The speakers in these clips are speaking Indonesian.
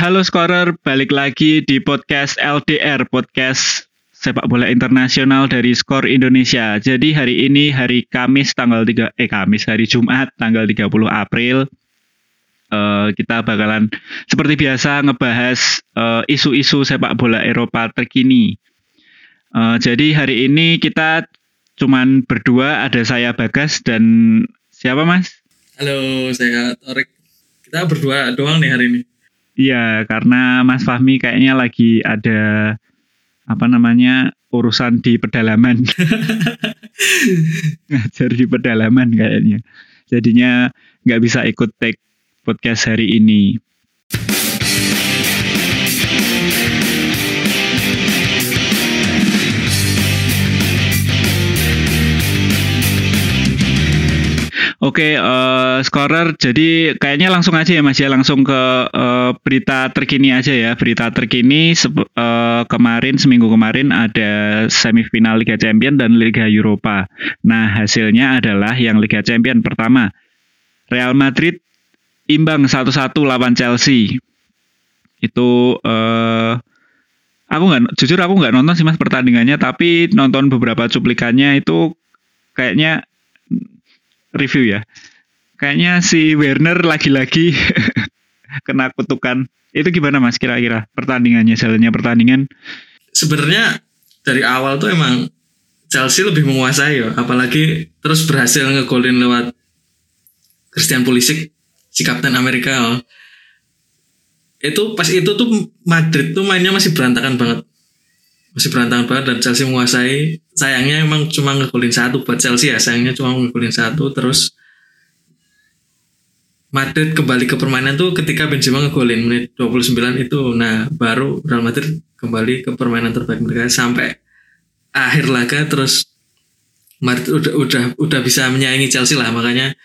Halo Scorer, balik lagi di podcast LDR, podcast sepak bola internasional dari Skor Indonesia. Jadi hari ini hari Kamis tanggal 3 eh Kamis hari Jumat tanggal 30 April uh, kita bakalan seperti biasa ngebahas uh, isu-isu sepak bola Eropa terkini. Uh, jadi hari ini kita cuman berdua, ada saya Bagas dan siapa Mas? Halo, saya Torik. Kita berdua doang nih hari ini. Iya, karena Mas Fahmi kayaknya lagi ada apa namanya urusan di pedalaman. Ngajar di pedalaman kayaknya. Jadinya nggak bisa ikut take podcast hari ini Oke, uh, eh, scorer. Jadi kayaknya langsung aja ya Mas ya, langsung ke uh, berita terkini aja ya. Berita terkini uh, kemarin seminggu kemarin ada semifinal Liga Champion dan Liga Eropa. Nah hasilnya adalah yang Liga Champion pertama Real Madrid imbang satu-satu lawan Chelsea. Itu uh, aku nggak jujur aku nggak nonton sih mas pertandingannya, tapi nonton beberapa cuplikannya itu kayaknya review ya. Kayaknya si Werner lagi-lagi kena kutukan. Itu gimana Mas kira-kira pertandingannya, jalannya pertandingan? Sebenarnya dari awal tuh emang Chelsea lebih menguasai ya, apalagi terus berhasil ngegolin lewat Christian Pulisic si Kapten Amerika. Itu pas itu tuh Madrid tuh mainnya masih berantakan banget masih berantakan banget dan Chelsea menguasai. Sayangnya emang cuma ngegolin satu buat Chelsea ya. Sayangnya cuma ngegolin satu. Terus Madrid kembali ke permainan tuh ketika Benzema ngegolin menit 29 itu. Nah baru Real Madrid kembali ke permainan terbaik mereka sampai akhir laga. Terus Madrid udah udah udah bisa menyaingi Chelsea lah. Makanya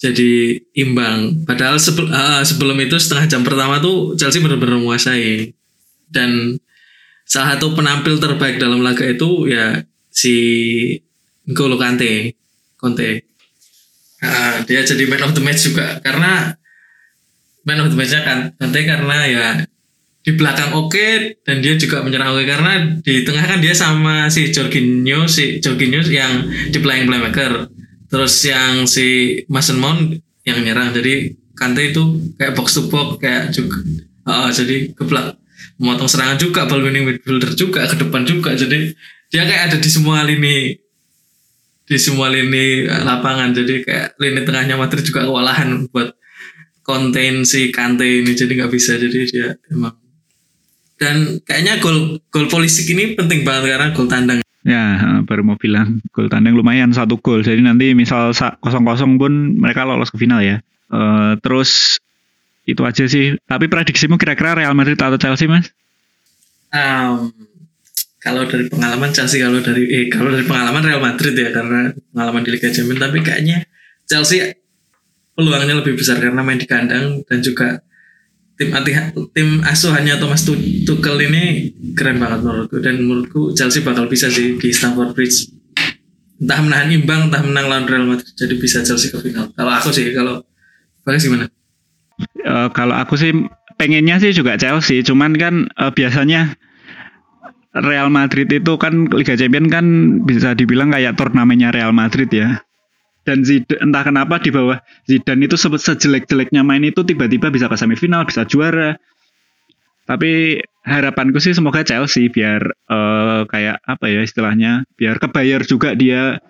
jadi imbang. Padahal sebelum uh, sebelum itu setengah jam pertama tuh Chelsea benar-benar menguasai. Dan salah satu penampil terbaik dalam laga itu ya si N'Golo Kante Conte. Nah, dia jadi man of the match juga karena man of the matchnya kan Conte karena ya di belakang oke okay, dan dia juga menyerang oke okay, karena di tengah kan dia sama si Jorginho si Jorginho yang di playing playmaker. Terus yang si Mason Mount yang nyerang jadi Kante itu kayak box to box kayak juga uh, jadi keblak memotong serangan juga ball winning midfielder juga ke depan juga. Jadi dia kayak ada di semua lini di semua lini lapangan. Jadi kayak lini tengahnya Madrid juga kewalahan buat konten si Kante ini. Jadi nggak bisa. Jadi dia emang dan kayaknya gol gol polisi ini penting banget karena gol tandang. Ya baru mau bilang gol tandang lumayan satu gol. Jadi nanti misal kosong kosong pun mereka lolos ke final ya. Uh, terus itu aja sih. Tapi prediksimu kira-kira Real Madrid atau Chelsea, Mas? Um, kalau dari pengalaman Chelsea, kalau dari eh kalau dari pengalaman Real Madrid ya karena pengalaman di Liga Champions, tapi kayaknya Chelsea peluangnya lebih besar karena main di kandang dan juga tim tim asuhannya Thomas Tuchel ini keren banget menurutku dan menurutku Chelsea bakal bisa sih di Stamford Bridge entah menahan imbang entah menang lawan Real Madrid jadi bisa Chelsea ke final kalau aku sih kalau Bagas gimana? Uh, kalau aku sih pengennya sih juga Chelsea, cuman kan uh, biasanya Real Madrid itu kan Liga Champions kan bisa dibilang kayak turnamennya Real Madrid ya. Dan Zidane, entah kenapa di bawah Zidane itu sejelek-jeleknya main itu tiba-tiba bisa ke semifinal, bisa juara. Tapi harapanku sih semoga Chelsea biar uh, kayak apa ya istilahnya, biar kebayar juga dia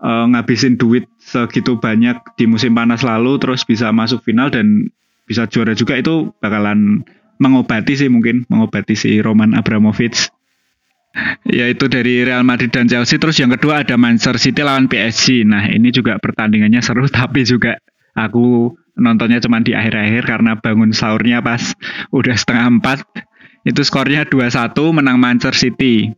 uh, ngabisin duit segitu banyak di musim panas lalu terus bisa masuk final dan bisa juara juga itu bakalan mengobati sih mungkin mengobati si Roman Abramovich. Yaitu dari Real Madrid dan Chelsea. Terus yang kedua ada Manchester City lawan PSG nah ini juga pertandingannya seru tapi juga aku nontonnya cuma di akhir-akhir karena bangun sahurnya pas udah setengah empat. Itu skornya 2-1 menang Manchester City.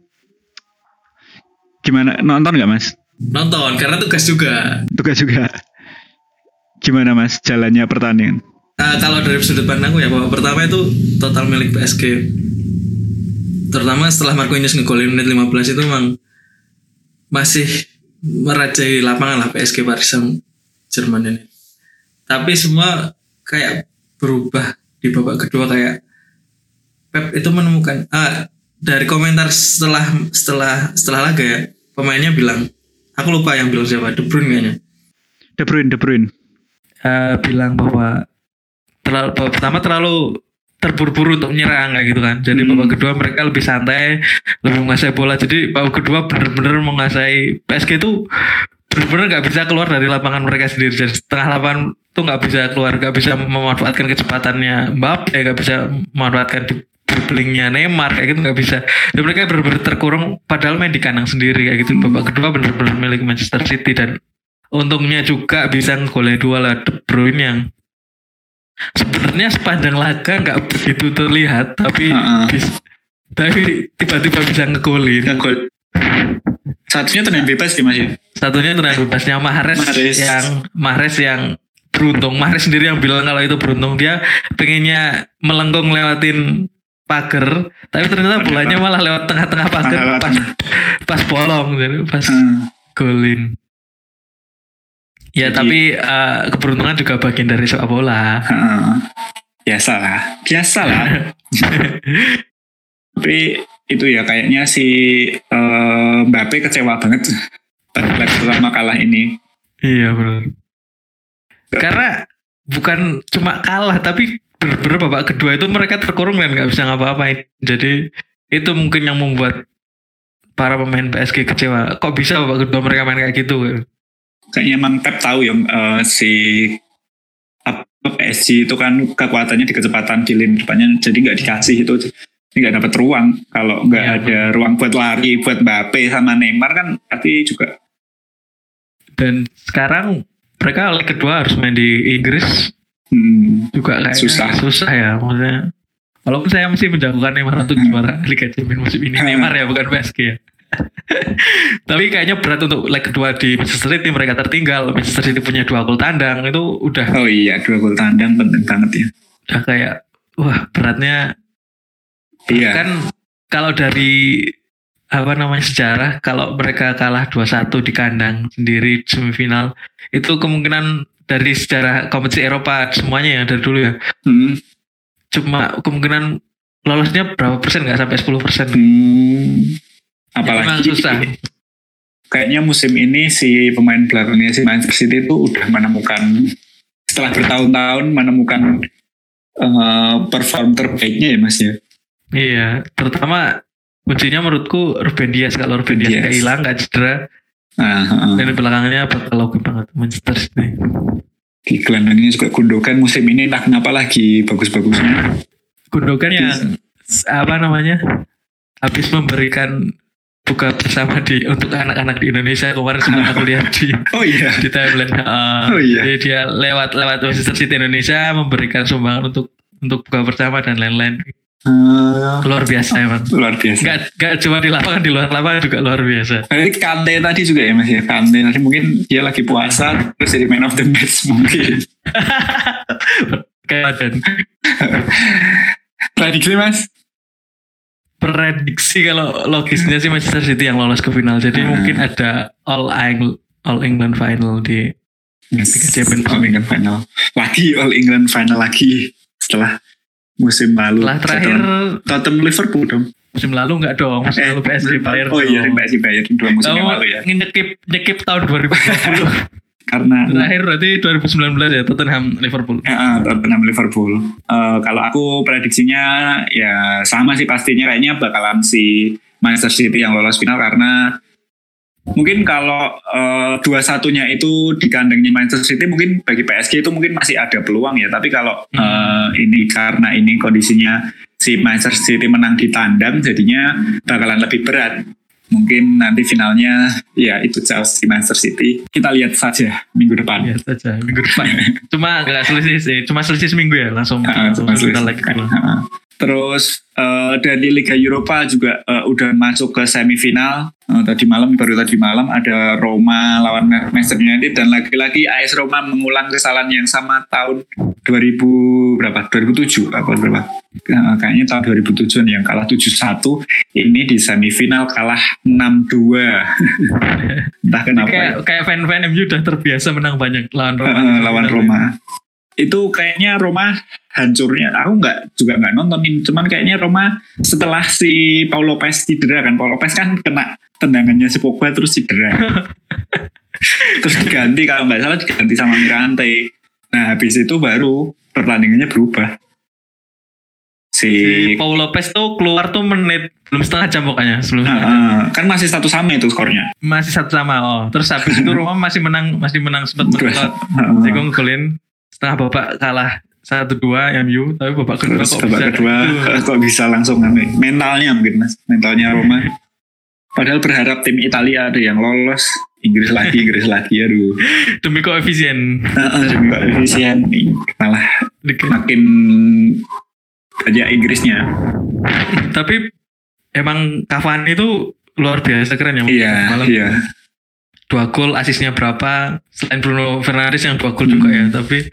Gimana nonton nggak mas? Nonton karena tugas juga. Tugas juga. Gimana mas jalannya pertandingan? Uh, kalau dari sudut pandangku ya bahwa pertama itu total milik PSG. Terutama setelah Marquinhos ngegolin menit 15 itu memang masih merajai lapangan lah PSG Paris Saint Germain ini. Tapi semua kayak berubah di babak kedua kayak Pep itu menemukan ah, dari komentar setelah setelah setelah laga ya pemainnya bilang aku lupa yang bilang siapa De Bruyne kayaknya De Bruyne, De Bruyne. Eh, bilang bahwa terlalu pertama terlalu terburu-buru untuk menyerang kayak gitu kan. Jadi Hmm. babak kedua mereka lebih santai, lebih menguasai bola. Jadi babak kedua benar-benar menguasai PSG itu benar-benar nggak bisa keluar dari lapangan mereka sendiri. Jadi setengah lapangan tuh nggak bisa keluar, nggak bisa memanfaatkan kecepatannya Mbappe, nggak bisa memanfaatkan dribblingnya Neymar kayak gitu nggak bisa. Dan mereka benar-benar terkurung padahal main di kandang sendiri kayak gitu. Babak kedua benar-benar milik Manchester City dan untungnya juga bisa ngegolin dua lah De Bruyne yang sebenarnya sepanjang laga nggak begitu terlihat tapi Heeh. bis- tapi tiba-tiba bisa ngegolin Yang gol. Satunya tenang bebas sih Mas. ya? satunya tenang bebasnya Mahrez, Mahrez. yang Mahrez yang beruntung Mahrez sendiri yang bilang kalau itu beruntung dia pengennya melengkung lewatin pagar tapi ternyata bolanya malah lewat tengah-tengah pagar pas pas bolong jadi pas Heeh. golin ya Jadi- tapi eh, keberuntungan juga bagian dari sepak bola Heeh. Biasa lah, biasa lah. Tapi itu ya kayaknya si eh, Mbappe kecewa banget pada pertama kalah ini. Iya benar. Karena bukan cuma kalah tapi bener-bener babak kedua itu mereka terkurung dan nggak bisa ngapa-ngapain. Jadi itu mungkin yang membuat para pemain PSG kecewa. Kok bisa babak kedua mereka main kayak gitu? Kayaknya emang Pep tahu ya eh, si PSG itu kan kekuatannya di kecepatan di lini depannya jadi nggak dikasih itu nggak dapat ruang kalau nggak Iya, ada ruang buat lari buat Mbappe sama Neymar kan pasti juga Dan sekarang mereka leg kedua harus main di Inggris hmm, juga kayak Susah. susah ya maksudnya. Walaupun saya masih menjagokan Neymar untuk juara Liga Champions musim ini Neymar ya bukan PSG ya. Tapi kayaknya berat untuk leg kedua di Manchester City mereka tertinggal. Manchester City punya dua gol tandang itu udah oh iya dua gol tandang penting banget ya udah kayak wah beratnya iya kan kalau dari apa namanya sejarah kalau mereka kalah 2-1 di kandang sendiri di semifinal itu kemungkinan dari sejarah kompetisi Eropa semuanya ya dari dulu ya Hmm, cuma kemungkinan lolosnya berapa persen nggak sampai 10 persen hmm. Apalagi susah kayaknya musim ini si pemain belakangnya si Manchester City itu udah menemukan setelah bertahun-tahun menemukan eh, perform terbaiknya ya Mas ya. iya terutama kuncinya menurutku Ruben Dias kalau Ruben Dias Dias. nggak hilang nggak cedera Heeh. dan di belakangnya bakal oke banget Manchester City di gelandangnya juga Gundogan musim ini entah kenapa lagi bagus-bagusnya. Gundogan yang apa namanya habis memberikan buka bersama di untuk anak-anak di Indonesia kemarin sempat aku lihat di Oh iya. di timeline Uh, Oh, iya. jadi dia lewat lewat Manchester City Indonesia memberikan sumbangan untuk untuk buka bersama dan lain-lain Eh, luar biasa emang luar biasa. nggak nggak cuma di lapangan di luar lapangan juga luar biasa Jadi Kante tadi juga ya Mas ya. Kante tadi mungkin dia lagi puasa terus jadi man of the match mungkin. kayak dan Prediksi Mas? prediksi kalau logisnya sih Manchester City yang lolos ke final jadi Hmm. mungkin ada all England all England final di Yes. Champions All England final. Lagi All England final lagi setelah musim lalu. setelah terakhir Tottenham Liverpool dong. musim lalu nggak dong musim lalu PSG Bayern Oh iya. PSG Bayern dua musim yang lalu ya. nyekip nyekip tahun 2020 Karena terakhir berarti 2019 ya Tottenham Liverpool ya, Tottenham Liverpool. Eh, kalau aku prediksinya ya sama sih pastinya kayaknya bakalan si Manchester City yang lolos final karena mungkin kalau eh, dua satunya itu di kandangnya Manchester City mungkin bagi PSG itu mungkin masih ada peluang ya. Tapi kalau eh, ini karena ini kondisinya si Manchester City menang di tandang jadinya bakalan lebih berat. Mungkin nanti finalnya ya itu Chelsea Manchester City. Kita lihat saja minggu depan. Ya saja minggu depan. Cuma nggak selisih sih. Cuma selisih seminggu ya langsung Ah, langsung masuk kita final. Ah. Terus eh, dari Liga Eropa juga eh, udah masuk ke semifinal. Eh, tadi malam baru tadi malam ada Roma lawan Manchester United dan lagi-lagi AS Roma mengulang kesalahan yang sama tahun 2000 berapa? 2007 apa berapa? Eh, kayaknya tahun 2007 yang kalah 7-1 ini di semifinal kalah 6-2. Entah kenapa. kayak kayak fan-fan MU udah terbiasa menang banyak lawan Roma Eh, lawan Roma. Itu kayaknya Roma hancurnya. Aku nggak juga nggak nontonin. Cuman kayaknya Roma setelah si Paul Lopez cedera kan. Paul Lopez kan kena tendangannya si Pogba terus cedera. Terus diganti kalau nggak salah diganti sama Mirante. Nah habis itu baru pertandingannya berubah. Si, Si Paul Lopez tuh keluar tuh menit belum setengah jam pokoknya sebelum ah. kan masih satu sama itu skornya. Masih satu sama oh. Terus habis itu Roma masih menang masih menang sempat menang Ah, ah. Setengah babak kalah satu dua MU tapi babak kedua Terus kok babak bisa? kedua kok bisa langsung aneh. mentalnya mungkin mas. Mentalnya Roma. Padahal berharap tim Italia ada yang lolos. Inggris lagi Inggris lagi aduh. Demi koefisien. Heeh, demi koefisien. Malah makin banyak Inggrisnya. Tapi emang Cavani itu luar biasa keren ya iya Malam iya. dua gol asisnya berapa? Selain Bruno Fernandes yang dua gol juga Hmm. ya tapi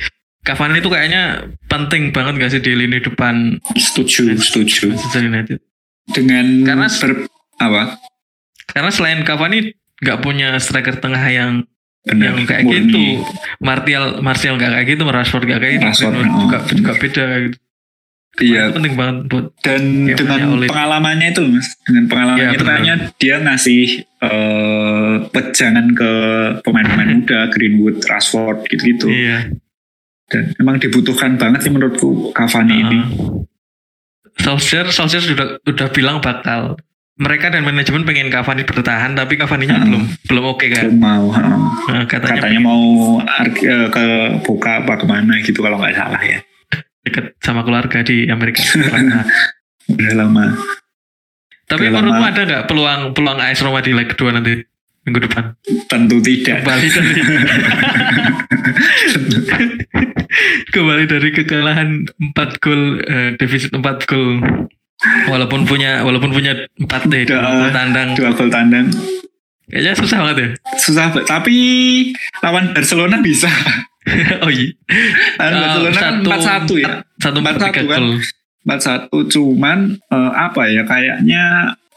Cavani itu kayaknya penting banget gak sih di lini depan? Setuju setuju. United. Dengan Karena- ber- apa? Karena selain Cavani nggak punya striker tengah yang benar. yang kayak murni. gitu. Martial Martial nggak kayak gitu Rashford nggak kayak gitu. Rashford, Bruno oh. juga juga beda kayak gitu iya. itu penting banget buat dan dengan pengalamannya itu mas. Dengan pengalamannya Iya, itu kayaknya dia ngasih eh pejangan ke pemain-pemain muda Greenwood Rashford gitu-gitu. Iya dan emang dibutuhkan banget sih menurutku Cavani ini. Uh, Solskjaer Solskjaer sudah udah bilang bakal mereka dan manajemen pengen Cavani bertahan tapi Cavani-nya Uh-uh. belum belum oke kan? Belum mau. Nah, katanya, katanya mau eh, ke Boca apa ke mana gitu kalau nggak salah ya. Deket sama keluarga di Amerika. Nah, udah lama. Tapi Udah menurutmu lama. ada nggak peluang peluang AS Roma di leg kedua nanti minggu depan. Tentu tidak. Kembali dari kembali dari kekalahan 4 gol eh, defisit 4 gol. Walaupun punya walaupun punya 4 deh dua gol tandang. dua gol tandang. Kayaknya susah banget ya? Susah tapi lawan Barcelona bisa. Oh iya. Lawan Eh, Barcelona kan empat satu ya? satu empat tiga 4-1 kan? gol empat satu cuman eh, apa ya kayaknya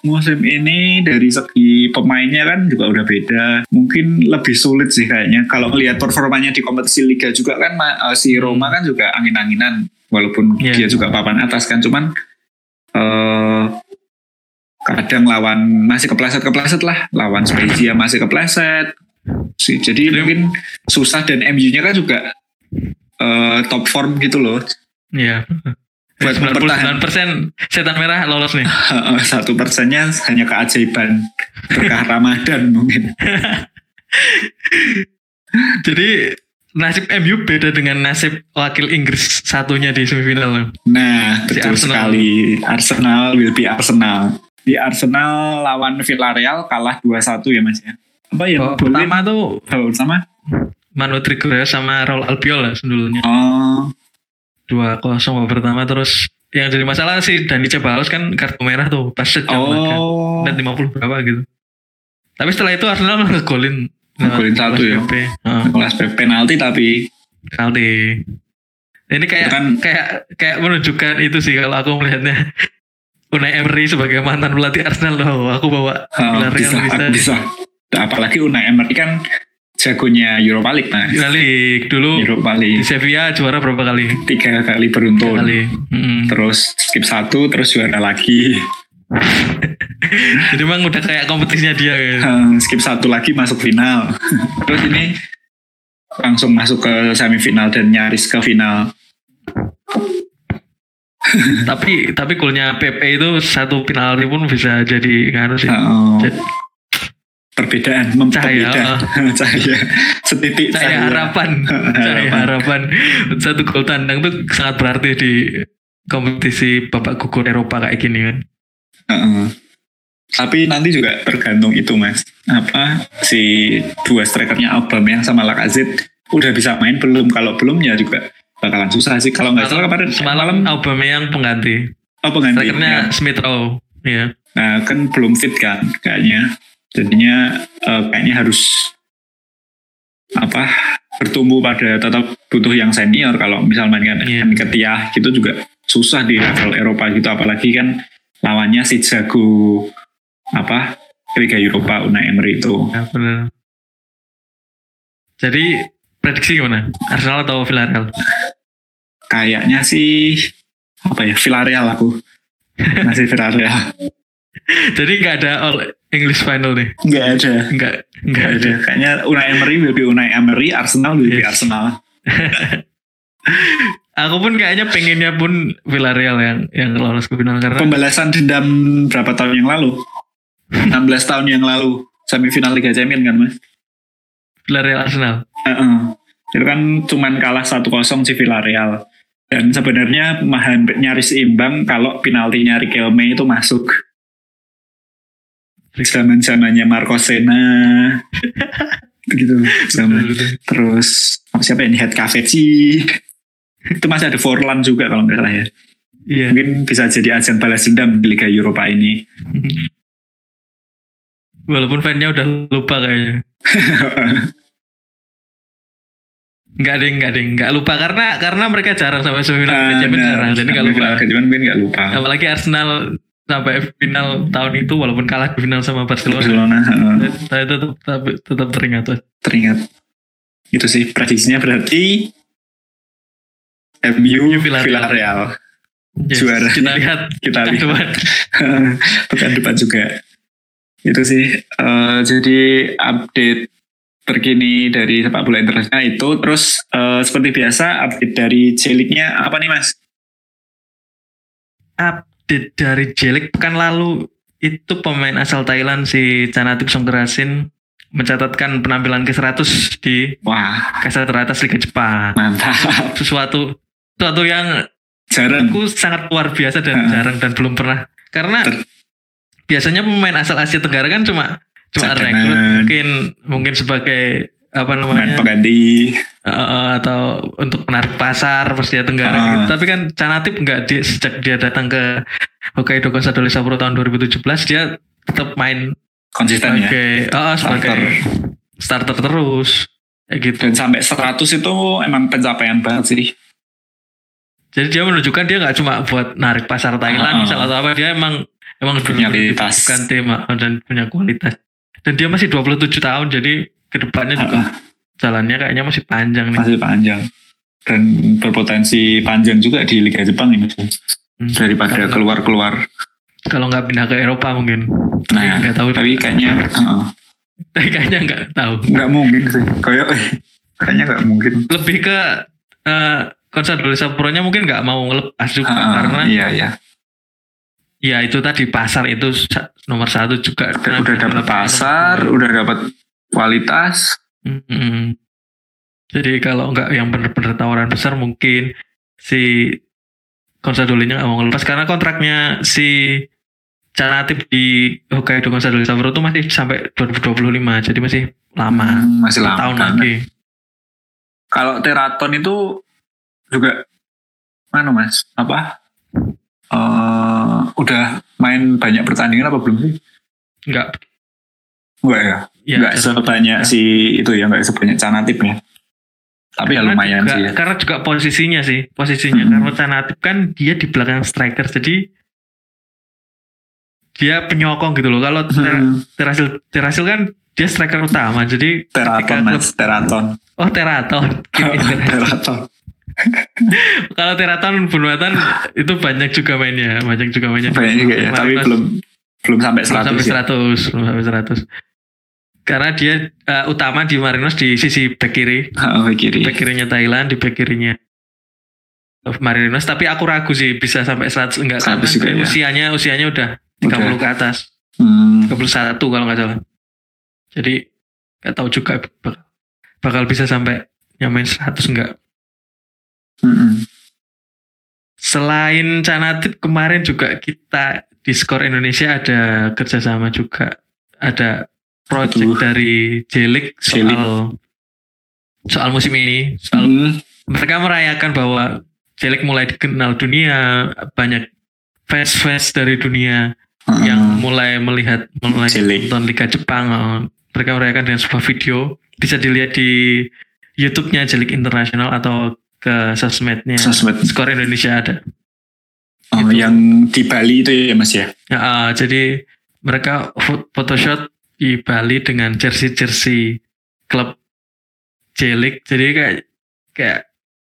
musim ini dari segi pemainnya kan juga udah beda. Mungkin lebih sulit sih kayaknya. Kalau melihat performanya di kompetisi liga juga kan eh, si Roma kan juga angin-anginan. Walaupun Iya. dia juga papan atas kan cuman eh kadang lawan masih kepleset-kepleset lah. Lawan Spezia masih kepleset. Sih jadi Jadi- mungkin susah dan MU-nya kan juga eh, top form gitu loh. Iya. Buat 99 persen setan merah lolos nih. satu persennya hanya keajaiban berkah Ramadan mungkin. Jadi nasib MU beda dengan nasib wakil Inggris satunya di semifinal. Nah, Si betul Arsenal. sekali. Arsenal will be Arsenal. Di Arsenal lawan Villarreal kalah 2-1 ya Mas ya. Apa ya? Golin? pertama tuh Babak pertama? Manu Trigueros sama Raul Albiol lah dulunya. Oh, Dua kosong babak pertama terus yang jadi masalah sih Dani Ceballos kan kartu merah tuh pas sejam oh. Dan 50 berapa gitu. Tapi setelah itu Arsenal ngegolin. Ngegolin satu ya? PP. Heeh. Kelas penalti tapi penalti. Ini kayak Kan- kayak kayak menunjukkan itu sih kalau aku melihatnya Unai Emery sebagai mantan pelatih Arsenal loh, aku bawa oh, bisa, bisa. bisa. Apalagi Unai Emery kan jagonya Europa League nah. Balik dulu Europa di League Sevilla juara berapa kali? tiga kali Tiga beruntun. kali. Mm. Terus skip satu, terus juara lagi. Jadi memang udah kayak kompetisinya dia. Hmm, skip satu lagi masuk final. Terus ini langsung masuk ke semifinal dan nyaris ke final. tapi tapi golnya PP itu satu penalti pun bisa jadi ngaruh sih. Oh, Jadi- perbedaan Cahaya, cahaya setitik Cahaya harapan, cahaya harapan. Satu gol tandang tuh sangat berarti di kompetisi babak gugur Eropa kayak gini kan. Heeh. Tapi nanti juga tergantung itu mas. Apa si dua strikernya Aubameyang sama Lacazette udah bisa main belum? Kalau belum ya juga bakalan susah sih. Kalau nggak salah kemarin Semalam Aubameyang pengganti. oh pengganti. Strikernya Ya. Smith Rowe. Iya. Nah kan belum fit kan kayaknya. Jadinya eh, kayaknya harus apa bertumbuh pada tetap butuh yang senior kalau misal mainkan Iya. yeah. ketiah gitu juga susah di level Eropa gitu apalagi kan lawannya si jago apa Liga Eropa Unai Emery itu Ya, benar. Jadi prediksi gimana? Arsenal atau Villarreal? Kayaknya sih apa ya Villarreal aku masih Villarreal Jadi nggak ada English final nih. nggak ada Nggak nggak ada. ada kayaknya Unai Emery will be Unai Emery Arsenal will be Yes. Arsenal Aku pun kayaknya pengennya pun Villarreal yang yang lolos ke final karena pembalasan dendam berapa tahun yang lalu 16 tahun yang lalu semifinal Liga Champions kan mas Villarreal Arsenal. Heeh. itu kan cuman kalah 1-0 si Villarreal dan sebenarnya mah hampir nyaris imbang kalau penaltinya Riquelme itu masuk zaman zamannya Marco Sena gitu zaman terus siapa ini? Head Caveci. Itu masih ada Forlan juga kalau nggak salah ya. Iya. mungkin bisa jadi ajang balas dendam di Liga Eropa ini. Walaupun fansnya udah lupa kayaknya. Enggak deh, enggak deh, enggak lupa karena karena mereka jarang sampai semifinal Ah, Champions benar. jarang, jadi enggak lupa. Cuman mungkin nggak lupa. Apalagi Arsenal sampai final tahun itu walaupun kalah di final sama Barcelona, Barcelona heeh. saya tetap tetap, tetap teringat. teringat itu sih prediksinya berarti MU Villarreal. Yes, Juara. Kita lihat kita pekan lihat depan. pekan depan juga itu sih eh, jadi update terkini dari sepak bola internasional itu terus eh, seperti biasa update dari J-League-nya apa nih mas Update dari Jelik pekan lalu itu pemain asal Thailand si Chanatip Songkrasin mencatatkan penampilan ke-100 di wah kasar teratas Liga Jepang. mantap Sesuatu sesuatu yang jarang aku sangat luar biasa dan Heeh. jarang dan belum pernah karena Ter- biasanya pemain asal Asia Tenggara kan cuma cuma Cadangan. rekrut mungkin mungkin sebagai apa namanya pengganti eh, atau untuk menarik pasar Asia Tenggara Ah. gitu. tapi kan Canatip nggak di, sejak dia datang ke Hokkaido Consadole Sapporo tahun 2017 dia tetap main konsisten ya sebagai eh, sebagai starter terus kayak gitu dan sampai 100 itu emang pencapaian banget sih Jadi dia menunjukkan dia nggak cuma buat narik pasar. Thailand misal atau apa dia emang emang Punya kualitas. bukan tema dan punya kualitas. Dan dia masih 27 tahun jadi ke depannya juga jalannya kayaknya masih panjang nih. masih panjang dan berpotensi panjang juga di Liga Jepang ini. Hmm. daripada keluar-keluar Kalau nggak pindah ke Eropa mungkin. nah nggak tahu. tapi kayaknya heeh, kayaknya nggak tahu. nggak mungkin sih kayak kayaknya nggak mungkin Lebih ke eh Consadole Sapporo-nya mungkin nggak mau ngelepas juga Heeh, karena iya iya ya itu tadi pasar itu nomor satu juga. udah, udah dapat pasar udah dapat kualitas. Mm-mm. Jadi kalau nggak yang benar-benar tawaran besar mungkin si Consadole-nya nggak mau ngelepas. Karena kontraknya si Canatip di Hokkaido Consadole Sapporo itu masih sampai 2025 jadi masih lama. Hmm, masih lama tahun kan. lagi. kalau teraton itu juga mana mas? Apa? Eh udah main banyak pertandingan apa belum sih? Nggak enggak ya ya, nggak jadi- sebanyak ya. si itu ya nggak sebanyak canatip ya tapi ya Karena lumayan juga, sih ya. Karena juga posisinya sih, posisinya. Hmm. Karena Canatip kan dia di belakang striker, jadi dia penyokong gitu loh. Kalau Ter- Hmm, Terasil, Terasil kan dia striker utama, jadi teraton mas teraton Oh Teraton. Teraton Kalau Teraton Bunwatan itu banyak juga mainnya, banyak juga mainnya. banyak juga ya tapi belum belum sampai belum 100 sampai ya. 100, belum sampai 100. Karena dia eh, utama di Marinos di sisi back kiri, Oh, kiri back kirinya Thailand, di back kirinya Marinos. Tapi aku ragu sih bisa sampai 100 enggak 100 karena juga ya. usianya usianya udah 30 Udah. ke atas, Hmm, 31 kalau nggak salah. Jadi nggak tahu juga bakal, bakal bisa sampai nyamain 100 enggak. hmm, Selain Canatip kemarin juga kita di skor Indonesia ada kerjasama juga ada project Betul. dari Jelik soal Jelik. soal musim ini soal hmm, mereka merayakan bahwa Jelik mulai dikenal dunia banyak fans-fans dari dunia hmm. yang mulai melihat mulai Jelik. nonton Liga Jepang mereka merayakan dengan sebuah video bisa dilihat di YouTube-nya Jelik Internasional atau ke sosmednya sosmed skor Indonesia ada oh, Gitu. yang di Bali itu ya mas ya Ya, ah, jadi mereka photoshoot di Bali dengan jersey-jersey klub Jelik jadi kayak kayak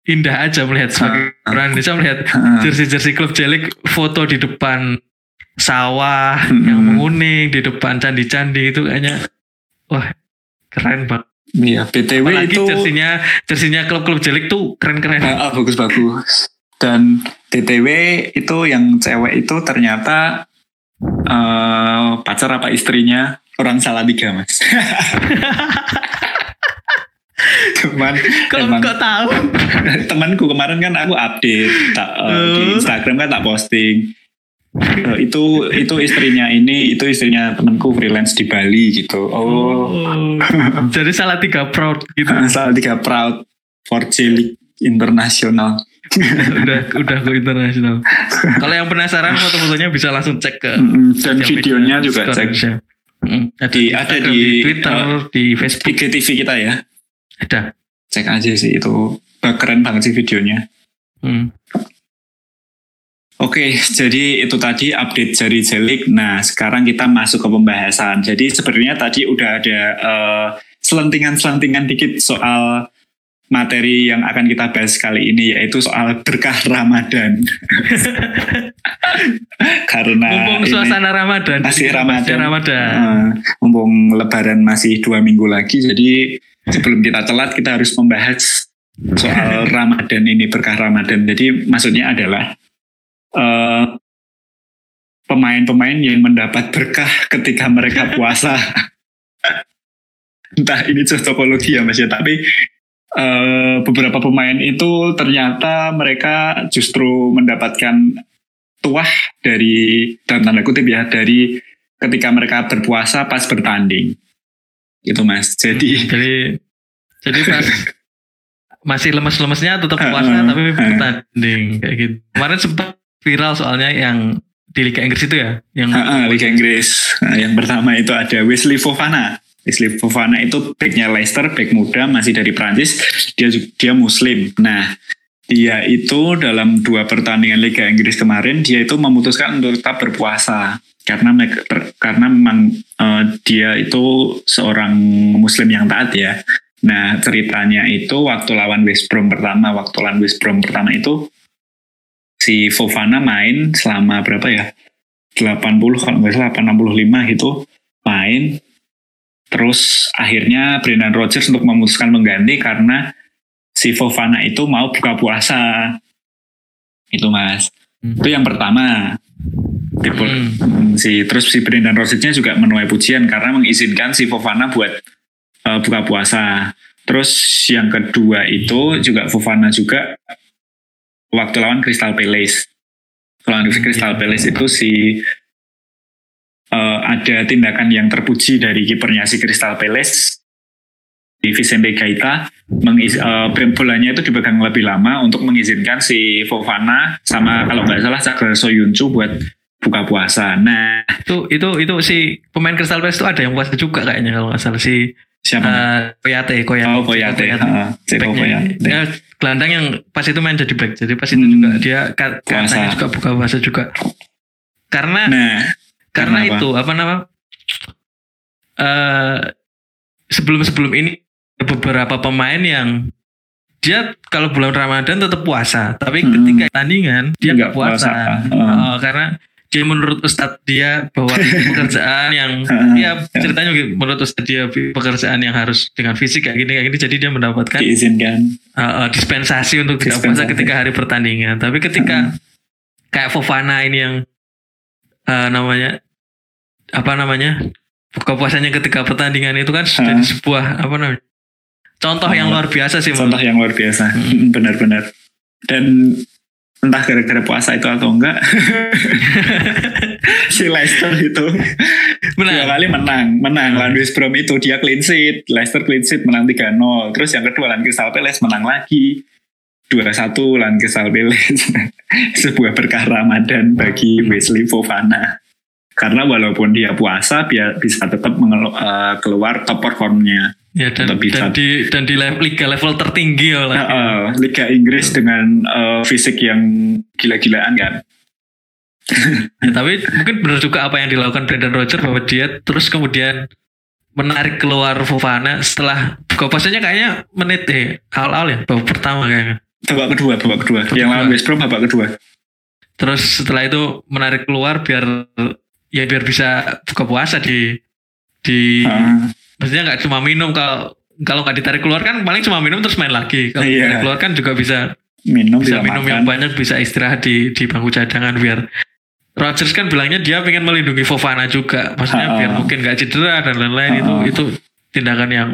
indah aja melihat sebagai Ah. orang Indonesia melihat Heeh. jersey-jersey klub Jelik foto di depan sawah Hmm. yang menguning di depan candi-candi itu kayaknya wah keren banget. Iya, BTW Apalagi itu jersinya jersinya klub-klub Jelik tuh keren-keren. Ah, ah, bagus-bagus. Dan BTW itu yang cewek itu ternyata eh, pacar apa istrinya orang Salatiga, Mas. Cuman Kok emang kok tahu? temanku kemarin kan aku update tak, eh, di Oh. Instagram kan tak posting. Eh, itu itu istrinya ini itu istrinya temanku freelance di Bali gitu. Oh, Oh. Jadi salah tiga proud gitu. Salatiga proud for Jelik Internasional. udah udah go internasional. Kalau yang penasaran foto-fotonya bisa langsung cek ke Dan videonya juga cek Indonesia. Mm, ada Di- di, ada di, di Twitter, uh, di Facebook IGTV kita ya. ada. Cek aja sih itu keren banget sih videonya. Hmm. Oke, jadi itu tadi update jari jelik. Nah, sekarang kita masuk ke pembahasan. Jadi sebenarnya tadi udah ada eh, selentingan-selentingan dikit soal materi yang akan kita bahas kali ini yaitu soal berkah Ramadan. Karena Mumpung suasana Ramadan. masih Ramadan. Ramadan. Eh, mumpung Lebaran masih dua minggu lagi, jadi sebelum kita telat kita harus membahas soal Ramadan ini berkah Ramadan. Jadi maksudnya adalah eh, pemain-pemain yang mendapat berkah ketika mereka puasa. Entah ini cocokologi ya mas ya, tapi eh, beberapa pemain itu ternyata mereka justru mendapatkan tuah dari dalam tanda kutip ya dari ketika mereka berpuasa pas bertanding. Gitu mas. Jadi Jadi jadi pas masih lemes-lemesnya tetap puasa Heeh, tapi bertanding kayak gitu. Kemarin sempat viral soalnya yang di Liga Inggris itu ya, yang Ah, ah, Liga Inggris. Nah, yang pertama itu ada Wesley Fofana Wesley Fofana itu backnya Leicester back muda masih dari Prancis dia dia Muslim. Nah dia itu dalam dua pertandingan Liga Inggris kemarin dia itu memutuskan untuk tetap berpuasa. Karena karena memang eh, dia itu seorang Muslim yang taat ya. Nah ceritanya itu waktu lawan West Brom pertama waktu lawan West Brom pertama itu si Fofana main selama berapa ya? 80 kalau nggak salah 85 gitu main terus akhirnya Brendan Rodgers untuk memutuskan mengganti karena si Fofana itu mau buka puasa. Itu mas. Hmm. itu yang pertama. Tipe- Hmm. Hmm, si terus si Brendan Rodgers-nya juga menuai pujian karena mengizinkan si Fofana buat eh, buka puasa. Terus yang kedua itu juga Fofana juga waktu lawan Crystal Palace. Lawan Crystal Palace itu si eh, ada tindakan yang terpuji dari kipernya si Crystal Palace di Vicente Gaita mengis, eh, bolanya itu dipegang lebih lama untuk mengizinkan si Fofana sama kalau nggak salah Cakra Soyuncu buat buka puasa. Nah, itu itu itu si pemain Crystal Palace itu ada yang puasa juga kayaknya kalau nggak salah si siapa? eh, Koyate Koyate. oh, Koyate. Ceko. Koyate. Ya, gelandang yang pas itu main jadi back. Jadi pas itu Hmm. juga dia katanya juga buka puasa juga. Karena Nah, karena kenapa? itu apa nama eh sebelum sebelum ini ada beberapa pemain yang dia kalau bulan Ramadan tetap puasa, tapi Hmm. ketika tandingan dia Nggak puasa, puasa. Oh, karena dia menurut Ustadz dia bahwa pekerjaan yang Heeh, ya ceritanya gitu, menurut Ustadz dia pekerjaan yang harus dengan fisik kayak gini kayak gini jadi dia mendapatkan diizinkan. uh, uh, dispensasi untuk tidak puasa ketika hari pertandingan. Tapi ketika kayak Fofana ini yang uh, namanya apa namanya buka puasanya ketika pertandingan itu kan Hmm. sebuah apa namanya contoh yang Hmm. luar biasa sih. Contoh menurut- yang luar biasa. Hmm. Benar-benar. Dan entah gara-gara puasa itu atau enggak si Leicester itu dua Benar. kali menang menang lawan West Brom itu dia clean sheet Leicester clean sheet menang 3-0 terus yang kedua lawan Crystal Palace menang lagi 2-1 lawan Crystal Palace sebuah berkah Ramadan bagi Wesley Fofana. Karena walaupun dia puasa dia bisa tetap mengelu- eh, keluar top performnya. Ya dan, Lebih dan sat- di dan di level, liga level tertinggi ya lah. Nah, eh, Liga Inggris dengan eh, fisik yang gila-gilaan kan. Ya, tapi mungkin benar juga apa yang dilakukan Brendan Rodgers bahwa dia terus kemudian menarik keluar Fofana setelah buka puasanya kayaknya menit deh awal-awal ya babak pertama kayaknya babak kedua babak kedua yang lawan. West Brom babak kedua terus setelah itu menarik keluar biar ya biar bisa buka puasa di di Ah, maksudnya nggak cuma minum kalau kalau nggak ditarik keluar kan paling cuma minum terus main lagi kalau Iya. ditarik keluar kan juga bisa minum bisa minum makan yang banyak bisa istirahat di di bangku cadangan biar Rodgers kan bilangnya dia pengen melindungi Fofana juga maksudnya Ha-ha. biar mungkin nggak cedera dan lain-lain itu Ha-ha. itu tindakan yang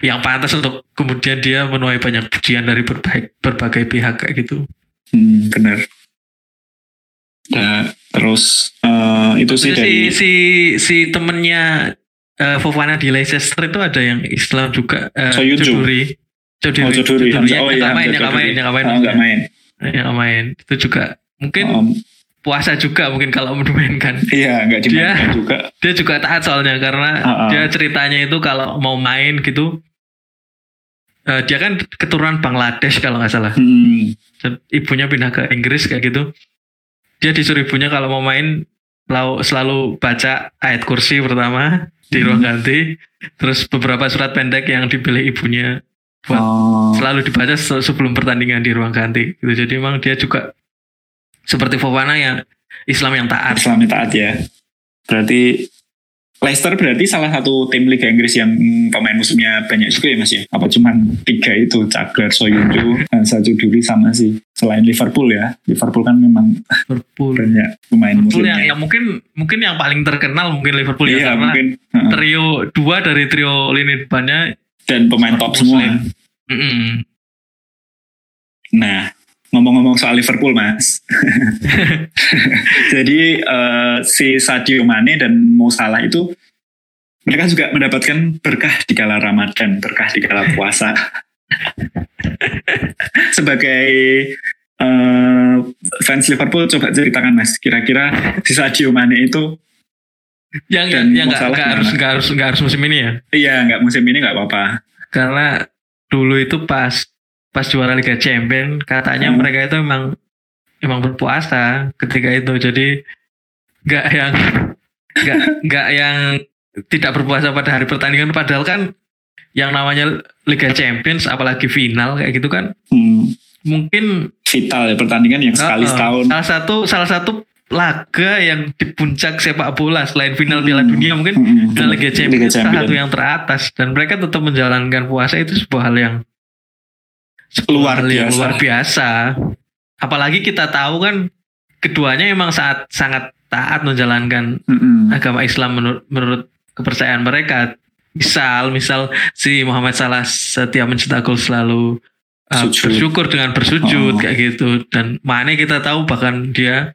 yang pantas untuk kemudian dia menuai banyak pujian dari berbagai berbagai pihak kayak gitu Hmm, bener. Nah, terus eh, itu sih si dari si si temennya eh, Fofana di Leicester itu ada yang Islam juga eh, Soyuncu. Cuduri Cuduri, Oh, Cuduri. Cuduri, yang Oh, yang iya, main yang main yang nggak main Oh, nggak main. yang main itu juga mungkin Om, puasa juga mungkin kalau dimainkan iya, nggak dimainkan juga. dia juga taat soalnya karena Ah, ah. dia ceritanya itu kalau mau main gitu eh, dia kan keturunan Bangladesh kalau nggak salah. Hmm, ibunya pindah ke Inggris kayak gitu. Dia disuruh ibunya kalau mau main selalu, selalu baca ayat kursi pertama di Hmm. ruang ganti. Terus beberapa surat pendek yang dipilih ibunya buat oh, selalu dibaca se- sebelum pertandingan di ruang ganti. Gitu. Jadi emang dia juga seperti Fofana yang Islam yang taat. Islam taat ya. Berarti Leicester berarti salah satu tim Liga Inggris yang mm, pemain musuhnya banyak juga ya mas ya? Apa cuman tiga itu Caglar, Soyuncu, Hansa Cuduri sama si selain Liverpool ya? Liverpool kan memang Liverpool banyak pemain Liverpool musuhnya. yang, yang mungkin mungkin yang paling terkenal mungkin Liverpool ya Iya karena mungkin Heeh. trio dua dari trio lini depannya dan pemain top semua. mm-mm. Nah, ngomong-ngomong soal Liverpool, Mas. Jadi eh, si Sadio Mane dan Mo Salah itu mereka juga mendapatkan berkah di kala Ramadan, berkah di kala puasa. Sebagai eh, fans Liverpool coba ceritakan Mas, kira-kira si Sadio Mane itu yang Dan yang nggak harus nggak harus nggak harus musim ini ya iya nggak musim ini nggak apa-apa. karena dulu itu pas pas juara Liga Champion katanya Hmm. mereka itu emang emang berpuasa ketika itu jadi nggak yang nggak nggak yang tidak berpuasa pada hari pertandingan padahal kan yang namanya Liga Champions apalagi final kayak gitu kan Hmm, mungkin vital ya pertandingan yang sekali Uh-uh. setahun. Salah satu salah satu laga yang di puncak sepak bola selain final Piala Hmm. Dunia mungkin Hmm, Liga Champions Liga salah satu yang teratas dan mereka tetap menjalankan puasa itu sebuah hal yang Luar hal yang biasa. luar biasa. Apalagi kita tahu kan keduanya emang saat sangat taat menjalankan Mm-mm. agama Islam menurut menurut kepercayaan mereka. Misal, misal si Muhammad Salah setiap mencetak gol selalu uh, Sujud. bersyukur dengan bersujud Oh. kayak gitu. Dan Mane kita tahu bahkan dia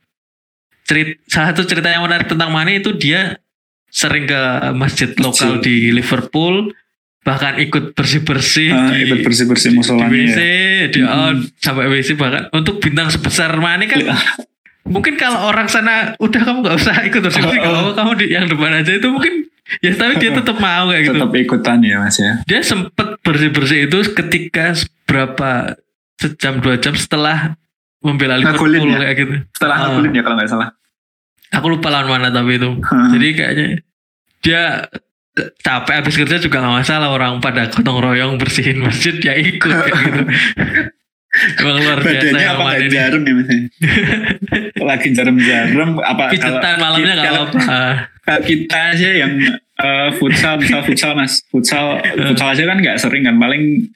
cerit salah satu cerita yang menarik tentang Mane itu dia sering ke masjid lokal di Liverpool bahkan ikut bersih-bersih Ah, di, ikut bersih-bersih di musolanya WC, ya. di oh, Mm. sampai WC bahkan untuk bintang sebesar Mane kan Iya. mungkin kalau orang sana udah kamu nggak usah ikut bersih-bersih Oh, oh. kalau kamu di yang depan aja itu mungkin ya tapi dia tetap mau kayak gitu Tetap ikutan ya mas ya. dia sempat bersih-bersih itu ketika berapa sejam dua jam setelah membela Liverpool ya? kayak gitu Setelah Ah. ngegolin ya kalau nggak salah. aku lupa lawan mana tapi itu jadi kayaknya dia capek habis kerja juga nggak masalah orang pada gotong royong bersihin masjid dia ikut kayak gitu emang luar biasa Badannya yang apa ini jarum ya mas? Lagi jarum-jarum apa? kalau pijetan malamnya apa-apa kalau kita aja yang eh, futsal, misal futsal mas, futsal, futsal aja kan nggak sering kan, paling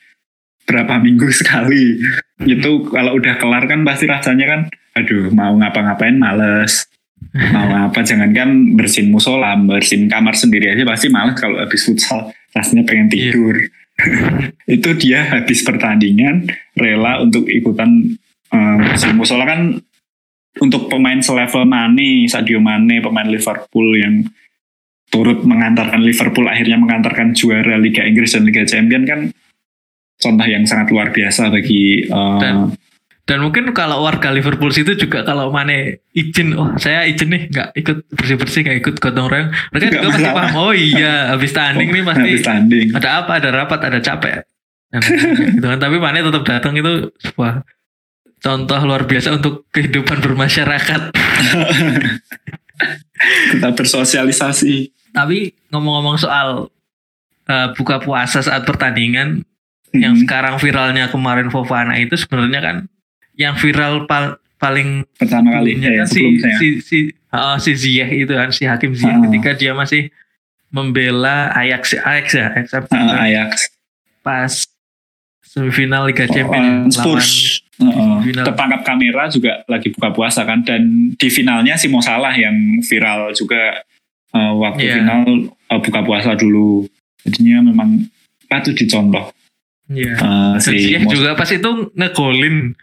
berapa minggu sekali. Itu kalau udah kelar kan pasti rasanya kan, aduh mau ngapa-ngapain males. Mau apa jangankan bersihin musola, bersihin kamar sendiri aja pasti males kalau habis futsal. Rasanya pengen Iya. tidur. itu dia habis pertandingan rela untuk ikutan um, bersihin musola kan untuk pemain selevel Mane, Sadio Mane, pemain Liverpool yang turut mengantarkan Liverpool akhirnya mengantarkan juara Liga Inggris dan Liga Champion kan contoh yang sangat luar biasa bagi uh, Dan- dan mungkin kalau warga Liverpool situ juga kalau Mane izin oh saya izin nih nggak ikut bersih bersih nggak ikut gotong royong mereka Nggak juga pasti masalah. paham oh iya habis tanding nih pasti habis tanding. ada apa ada rapat ada capek gitu kan tapi Mane tetap datang itu sebuah contoh luar biasa untuk kehidupan bermasyarakat Kita bersosialisasi. tapi ngomong-ngomong soal eh, buka puasa saat pertandingan yang Hmm, sekarang viralnya kemarin Fofana itu sebenarnya kan yang viral pal- paling pertama kali eh, kan si si si, ah, si Ziyech itu kan si Hakim Ziyech Ah. ketika dia masih membela Ajax Ajax ya Ajax Ah, Ajax pas semifinal Liga lawan Champions lawan Spurs. Heeh. Final. Tertangkap kamera juga lagi buka puasa kan dan di finalnya si Mo Salah yang viral juga eh, waktu Iya. final eh, buka puasa dulu. Jadinya memang patut dicontoh Iya. eh, Dan si Ziyech juga pas itu ngegolin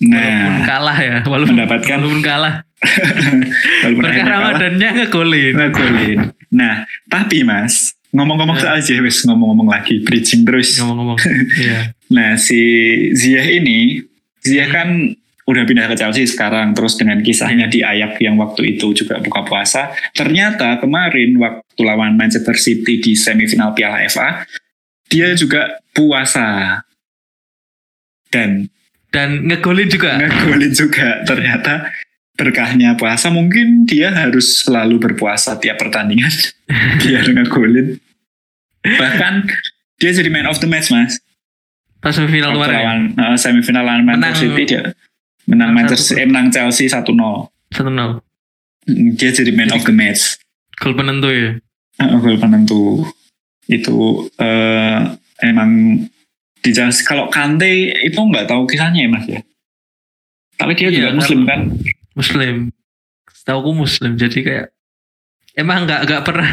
walaupun Nah, kalah ya walaupun Mendapatkan- walaupun kalah walaupun berkah Ramadannya ngegolin ngegolin. Nah, tapi Mas, ngomong-ngomong Ya. soal Ziyech, wis ngomong-ngomong lagi, bridging terus. ngomong-ngomong iya Nah, si Ziyech ini, Ziyech kan udah pindah ke Chelsea sekarang, terus dengan kisahnya di Ayak yang waktu itu juga buka puasa. Ternyata kemarin waktu lawan Manchester City di semifinal Piala FA, dia juga puasa. Dan dan ngegolin juga ngegolin juga. Ternyata berkahnya puasa mungkin dia harus selalu berpuasa tiap pertandingan biar ngegolin. Bahkan dia jadi man of the match, Mas. pas semifinal kemarin ya? uh, semifinal lawan Manchester City dia menang Manchester eh, menang Chelsea 1-0. satu nol Mm, Dia jadi man Jadi- of the match. gol penentu ya Uh, gol penentu. Itu eh, emang di Chelsea kalau Kante itu nggak tahu kisahnya ya Mas ya. Tapi dia Iya, juga muslim kan? muslim tahu aku muslim jadi kayak emang nggak nggak pernah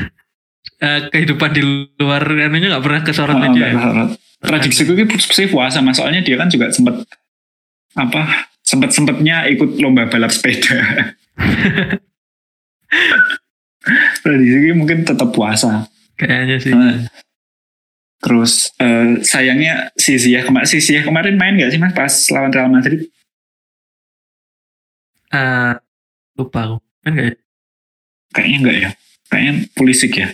eh, kehidupan di luar anunya nggak pernah kesorot Oh, berharap. Prediksi gue sih puasa mas soalnya dia kan juga sempat apa sempat sempatnya ikut lomba balap sepeda. Prediksi gue mungkin tetap puasa. kayaknya sih Nah, Terus eh, sayangnya si Ziyech kemarin si Ziyech kemarin main nggak sih mas pas lawan Real Madrid? Eh, lupa aku kan nggak ya Kayaknya nggak ya. Kayaknya Pulisic ya.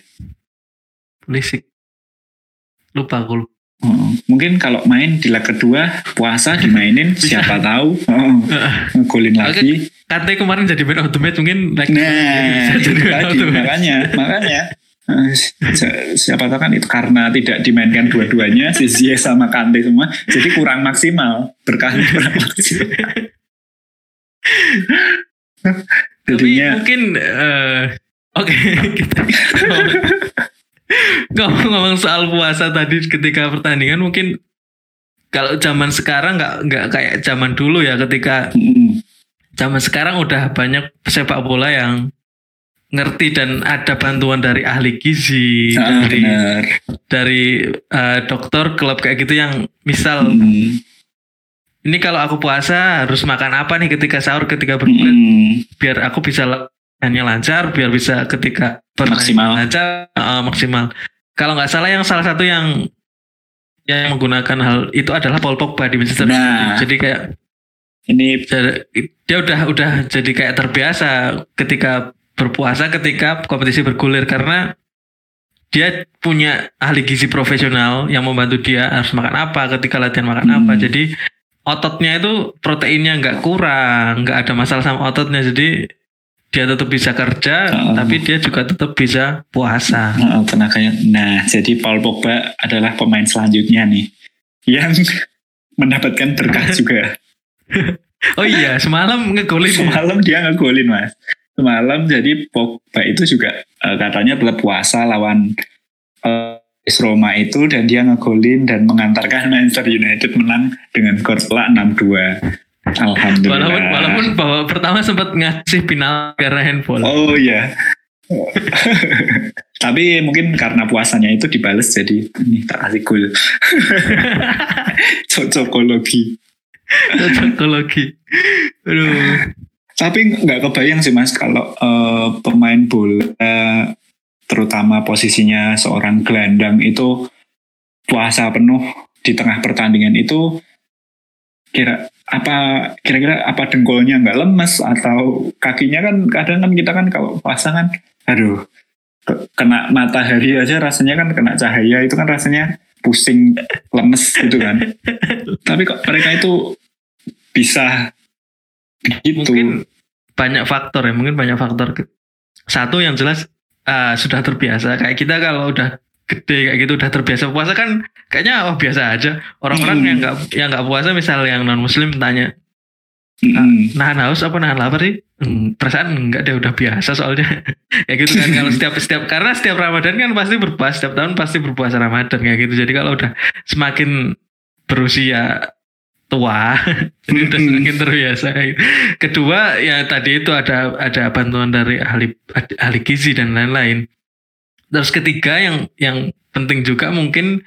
Pulisic lupa aku lupa. Oh, mungkin kalau main di leg kedua puasa dimainin siapa tahu oh, ngegolin lagi. Kante kemarin jadi man of the match mungkin like, Nah, jadi tadi makanya makanya eh, si- siapa tahu kan itu karena tidak dimainkan dua-duanya si Ziyech sama Kante semua jadi kurang maksimal berkahnya kurang maksimal. Tapi Jadinya mungkin eh, oke kita ngomong-ngomong soal puasa tadi ketika pertandingan mungkin kalau zaman sekarang nggak nggak kayak zaman dulu ya ketika zaman sekarang udah banyak sepak bola yang ngerti dan ada bantuan dari ahli gizi ah, dari benar. dari eh, dokter klub kayak gitu yang misal Mm, ini kalau aku puasa harus makan apa nih ketika sahur ketika berbuka mm, biar aku bisa hanya lancar biar bisa ketika Maksimal. lancar uh, maksimal kalau nggak salah yang salah satu yang yang menggunakan hal itu adalah Paul Pogba di Manchester Nah. Jadi kayak ini dia udah udah jadi kayak terbiasa ketika berpuasa ketika kompetisi bergulir karena dia punya ahli gizi profesional yang membantu dia harus makan apa ketika latihan makan Hmm. apa jadi ototnya itu proteinnya nggak kurang nggak ada masalah sama ototnya jadi dia tetap bisa kerja Oh. tapi dia juga tetap bisa puasa oh, tenaganya. Nah, jadi Paul Pogba adalah pemain selanjutnya nih yang mendapatkan berkah juga. oh iya semalam ngegolin ya? Semalam dia ngegolin mas. Semalam jadi Pogba itu juga eh, katanya tetap puasa lawan AS Roma itu dan dia ngegolin dan mengantarkan Manchester United menang dengan skor telak 6-2. Alhamdulillah. walaupun walaupun bahwa pertama sempat ngasih final karena handball Oh iya. Tapi mungkin karena puasanya itu dibales jadi ini tak kasih gol. Cocokologi. cocokologi aduh Tapi nggak kebayang sih mas kalau eh, pemain bola terutama posisinya seorang gelandang itu puasa penuh di tengah pertandingan itu kira apa kira-kira apa dengkulnya nggak lemes atau kakinya kan kadang kan kita kan kalau puasa kan aduh ke- kena matahari aja rasanya kan kena cahaya itu kan rasanya pusing lemes gitu kan. Tapi kok mereka itu bisa gitu. Mungkin banyak faktor ya mungkin banyak faktor satu yang jelas ah, sudah terbiasa. Kayak kita kalau udah gede kayak gitu udah terbiasa puasa kan kayaknya oh biasa aja. Orang-orang Hmm. yang nggak yang nggak puasa misal yang non muslim tanya Mm-mm. nahan haus apa nahan lapar sih? Hmm, perasaan enggak deh udah biasa soalnya. Ya gitu kan kalau setiap setiap karena setiap Ramadan kan pasti berpuasa setiap tahun pasti berpuasa Ramadan kayak gitu. Jadi kalau udah semakin berusia tua. Jadi udah Mm-mm. semakin terbiasa. Kedua ya tadi itu ada ada bantuan dari ahli ahli gizi dan lain-lain. Terus ketiga yang yang penting juga mungkin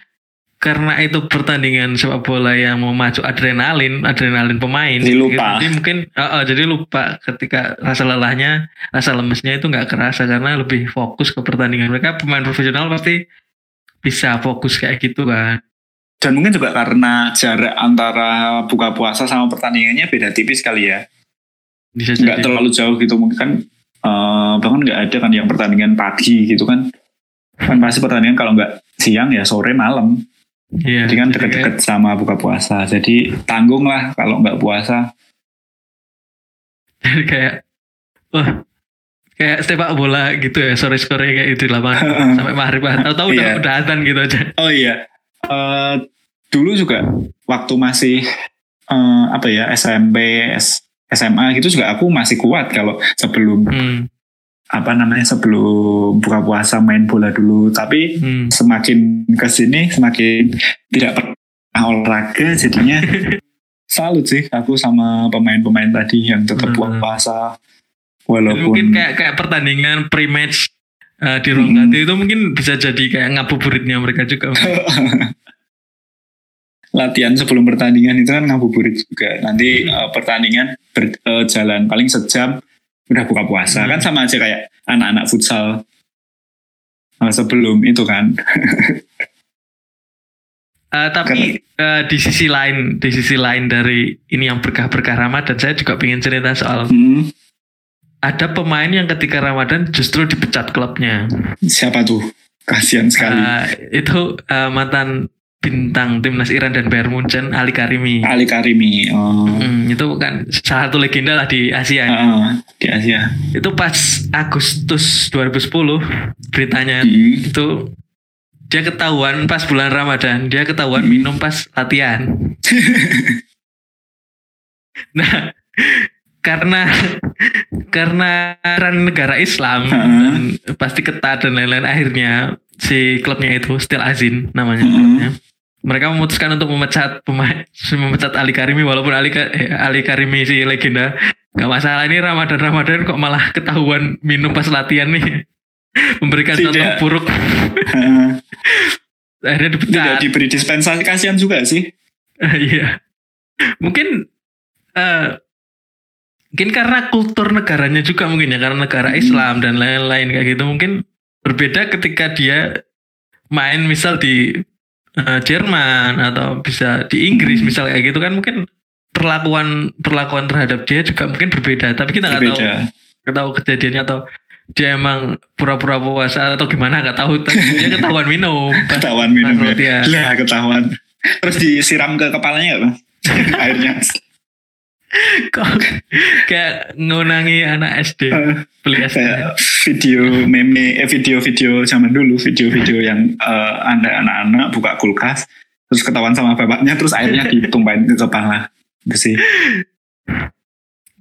karena itu pertandingan sepak bola yang memacu adrenalin adrenalin pemain. Jadi lupa. jadi mungkin uh, uh, jadi lupa ketika rasa lelahnya rasa lemesnya itu nggak kerasa karena lebih fokus ke pertandingan. Mereka pemain profesional pasti bisa fokus kayak gitu kan Dan mungkin juga karena jarak antara buka puasa sama pertandingannya beda tipis kali ya. bisa Nggak terlalu jauh gitu mungkin kan eh, bahkan nggak ada kan yang pertandingan pagi gitu kan. Kan pasti pertandingan kalau nggak siang ya sore malam. iya Jadi kan deket-deket sama buka puasa. Jadi tanggung lah kalau nggak puasa. jadi kayak wah kayak sepak bola gitu ya sore sore kayak itu lapangan sampai maghrib atau tahu udah Iya. udah adzan gitu aja Oh iya, Eh, dulu juga waktu masih eh, apa ya SMP, S- SMA gitu juga aku masih kuat kalau sebelum hmm, apa namanya sebelum buka puasa main bola dulu. Tapi hmm. semakin ke sini semakin tidak pernah olahraga jadinya salut sih aku sama pemain-pemain tadi yang tetap Benar-benar. puasa walaupun mungkin kayak kayak pertandingan pre-match uh, di ruang Hmm. ganti itu mungkin bisa jadi kayak ngabuburitnya mereka juga. latihan sebelum pertandingan itu kan ngabuburit juga. Nanti Hmm. eh, pertandingan berjalan paling sejam udah buka puasa Hmm. kan sama aja kayak anak-anak futsal eh, sebelum itu kan. Uh, tapi uh, di sisi lain, di sisi lain dari ini yang berkah-berkah Ramadan, saya juga pengen cerita soal Hmm, ada pemain yang ketika Ramadan justru dipecat klubnya. siapa tuh? Kasihan sekali. Uh, itu uh, mantan bintang timnas Iran dan Bayern Munchen Ali Karimi. Ali Karimi. Oh. Hmm, itu kan salah satu legenda lah di Asia. Ah, di Asia. Itu pas Agustus 2010 beritanya Hmm. itu dia ketahuan pas bulan Ramadan dia ketahuan Hmm. minum pas latihan. nah karena karena negara Islam Hmm. dan pasti ketat dan lain-lain akhirnya si klubnya itu Steel Azin namanya Hmm. klubnya. Mereka memutuskan untuk memecat pemain memecat Ali Karimi walaupun Ali eh, Ali Karimi si legenda nggak masalah ini Ramadan Ramadan kok malah ketahuan minum pas latihan nih memberikan Tidak. contoh buruk Ah, akhirnya tidak dipecat diberi dispensasi kasihan juga sih. iya mungkin eh mungkin karena kultur negaranya juga mungkin ya karena negara Hmm. Islam dan lain-lain kayak gitu mungkin berbeda ketika dia main misal di eh, Jerman atau bisa di Inggris Hmm. misal kayak gitu kan mungkin perlakuan perlakuan terhadap dia juga mungkin berbeda tapi kita nggak tahu nggak tahu kejadiannya atau dia emang pura-pura puasa atau gimana nggak tahu tapi dia ketahuan minum Ketahuan minum ya. Lah ketahuan. Terus disiram ke kepalanya apa? Airnya. Kok kayak ngunangi anak SD beli SD kayak video meme eh, video-video zaman dulu video-video yang eh, ada anak-anak buka kulkas terus ketahuan sama bapaknya terus airnya ditumpahin ke kepala itu sih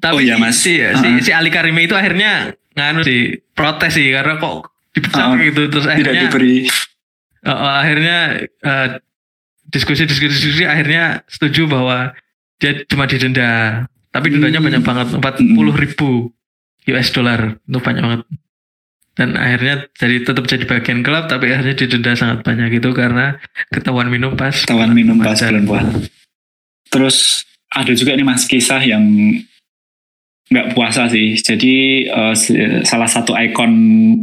tapi Oh iya, Mas. si, si, Uh-uh. si Ali Karimi itu akhirnya nganu sih protes sih karena kok dipecat Uh-uh. gitu terus tidak akhirnya diberi uh, uh, akhirnya uh, diskusi diskusi diskusi akhirnya setuju bahwa dia cuma didenda. Tapi dendanya Hmm. banyak banget empat puluh ribu US dollar. Itu banyak banget. Dan akhirnya jadi tetap jadi bagian klub tapi akhirnya didenda sangat banyak gitu karena ketahuan minum pas ketahuan minum pas bulan puasa. Terus ada juga nih mas kisah yang nggak puasa sih. Jadi s- salah satu ikon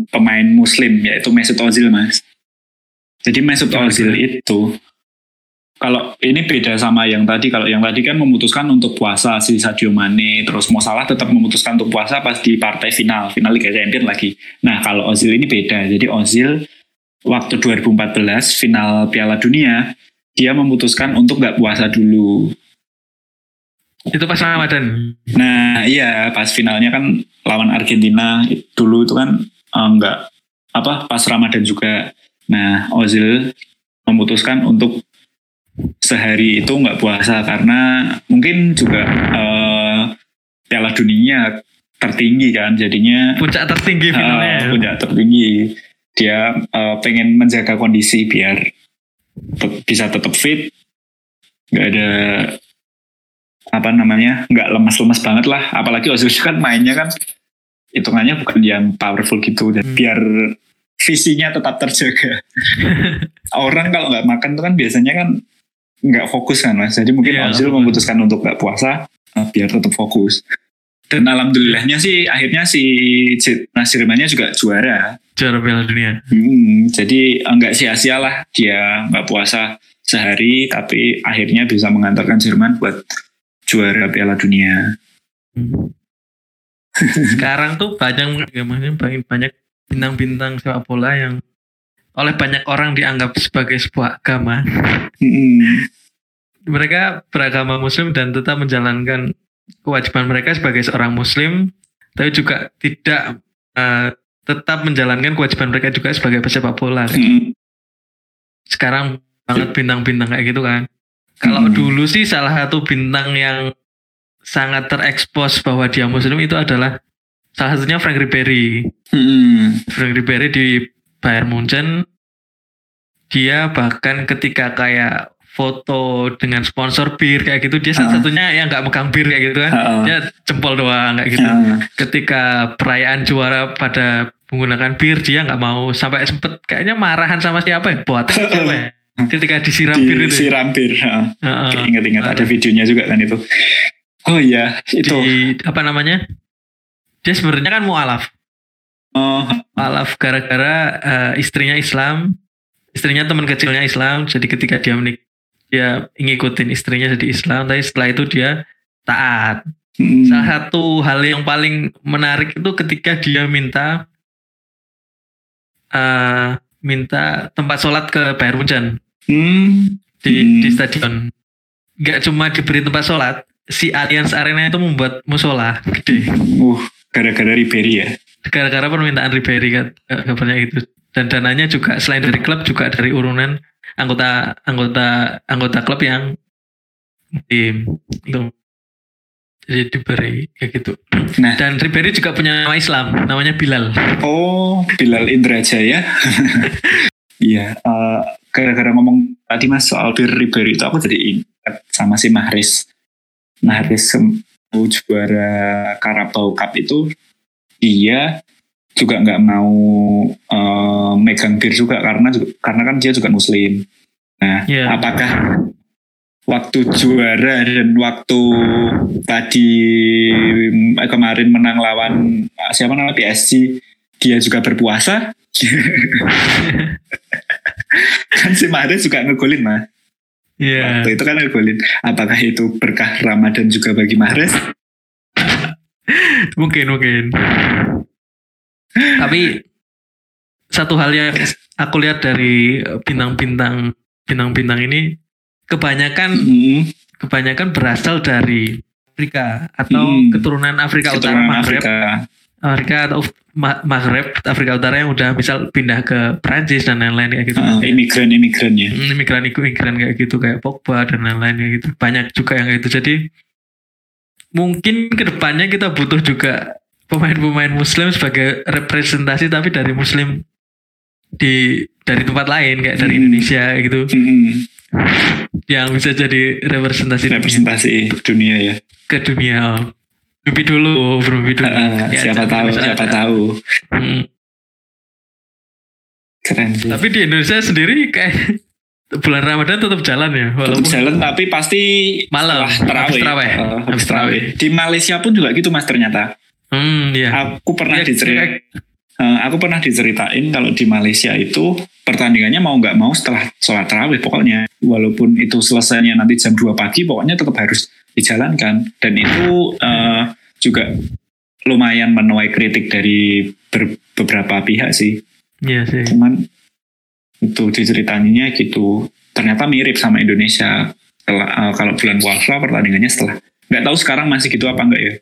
pemain muslim yaitu Mesut Ozil mas. Jadi Mesut Ozil itu kalau ini beda sama yang tadi. Kalau yang tadi kan memutuskan untuk puasa si Sadio Mane terus Mo Salah tetap memutuskan untuk puasa pas di partai final final Liga Champions lagi. Nah kalau Ozil ini beda. Jadi Ozil waktu 2014 final Piala Dunia dia memutuskan untuk nggak puasa dulu. Itu pas Ramadan. Nah iya pas finalnya kan lawan Argentina dulu itu kan eh, nggak apa pas Ramadan juga. Nah, Ozil memutuskan untuk sehari itu nggak puasa karena mungkin juga eh, Piala Dunia tertinggi kan, jadinya Puncak tertinggi eh, finalnya. puncak tertinggi. Dia eh, pengen menjaga kondisi biar te- bisa tetap fit, nggak ada apa namanya, nggak lemas-lemas banget lah. Apalagi Ozil kan mainnya kan hitungannya bukan yang powerful gitu, dan Hmm. biar visinya tetap terjaga. Orang kalau nggak makan tuh kan biasanya kan nggak fokus kan mas. Jadi mungkin Iya, Ozil memutuskan untuk nggak puasa eh, biar tetap fokus. Dan alhamdulillahnya sih akhirnya si Nasirmannya juga juara. Juara Piala Dunia. Hmm, jadi eh, nggak sia-sia lah dia nggak puasa sehari, tapi akhirnya bisa mengantarkan Jerman buat juara Piala Dunia. Hmm. Sekarang tuh banyak banyak banyak banyak bintang-bintang sepak bola yang oleh banyak orang dianggap sebagai sebuah agama. Hmm, Mereka beragama Muslim dan tetap menjalankan kewajiban mereka sebagai seorang Muslim, tapi juga tidak eh, tetap menjalankan kewajiban mereka juga sebagai pesepak bola. hmm, Sekarang banget bintang-bintang kayak gitu kan. Kalau Hmm. dulu sih salah satu bintang yang sangat terekspos bahwa dia Muslim itu adalah salah satunya Frank Ribery. hmm, Frank Ribery di Bayern Munchen dia bahkan ketika kayak foto dengan sponsor bir kayak gitu dia Ah. satu-satunya yang nggak megang bir kayak gitu kan Ah. dia jempol doang kayak gitu ah, ketika perayaan juara pada menggunakan bir dia nggak mau sampai sempet kayaknya marahan sama siapa ya buat siapa ya ketika disiram bir itu disiram bir. ah. Heeh. Ingat-ingat ada videonya juga kan itu. Oh iya, itu. di apa namanya dia sebenarnya kan mualaf Oh, mualaf gara-gara eh, istrinya Islam. Istrinya teman kecilnya Islam. Jadi ketika dia menik dia ngikutin istrinya jadi Islam tapi setelah itu dia taat. Hmm, salah satu hal yang paling menarik itu ketika dia minta eh minta tempat sholat ke Bayern Munchen hmm, di, Hmm. di stadion. Nggak cuma diberi tempat sholat si Allianz Arena itu membuat musola gede. Uh, gara-gara Ribery ya. Gara-gara permintaan Ribery kan eh, kabarnya itu dan dananya juga selain dari klub juga dari urunan anggota anggota anggota klub yang tim itu jadi diberi kayak gitu Nah. dan Ribery juga punya nama Islam namanya Bilal Oh, Bilal Indrajaya. Iya, eh, gara-gara ngomong tadi mas soal Bir Ribery itu aku jadi ingat sama si Mahrez. Mahrez sem- juara Carabao Cup itu dia juga nggak mau eh, megang bir juga karena karena kan dia juga muslim. Nah, Iya. apakah waktu juara dan waktu tadi eh, kemarin menang lawan eh, siapa namanya PSG dia juga berpuasa? kan si Mahrez juga ngegolin mah. Iya Waktu itu kan ngegolin. Apakah itu berkah Ramadan juga bagi Mahrez? mungkin mungkin tapi satu hal yang aku lihat dari bintang-bintang bintang-bintang ini kebanyakan Hmm, kebanyakan berasal dari Afrika atau Hmm. keturunan Afrika Utara keturunan Maghreb Afrika. Afrika atau Ma- Maghreb Afrika Utara yang udah misal pindah ke Prancis dan lain-lain kayak gitu Ah, imigran-imigran ya. Hmm, imigran imigran kayak gitu kayak Pogba dan lain-lain kayak gitu banyak juga yang kayak gitu jadi mungkin ke depannya kita butuh juga pemain-pemain Muslim sebagai representasi tapi dari Muslim di dari tempat lain kayak dari Hmm. Indonesia gitu Hmm, yang bisa jadi representasi dunia- representasi dunia ya. ke dunia mimpi dulu bermimpi dulu Ah, Ya, siapa tahu, bisa siapa tahu. Hmm. Keren sih. tapi di Indonesia sendiri kayak bulan Ramadan tetap jalan ya Tetap walaupun jalan tapi pasti Malam, habis taraweh. Eh, Habis taraweh. Di Malaysia pun juga gitu mas ternyata. hmm ya Aku pernah Ya, diceritain. Eh, aku pernah diceritain kalau di Malaysia itu pertandingannya mau nggak mau setelah sholat tarawih pokoknya walaupun itu selesainya nanti jam 2 pagi pokoknya tetap harus dijalankan dan itu eh, juga lumayan menuai kritik dari ber- beberapa pihak sih Iya sih cuman itu diceritanya gitu. Ternyata mirip sama Indonesia. Setelah, eh, kalau bulan puasa pertandingannya setelah. Nggak tahu sekarang masih gitu apa enggak ya.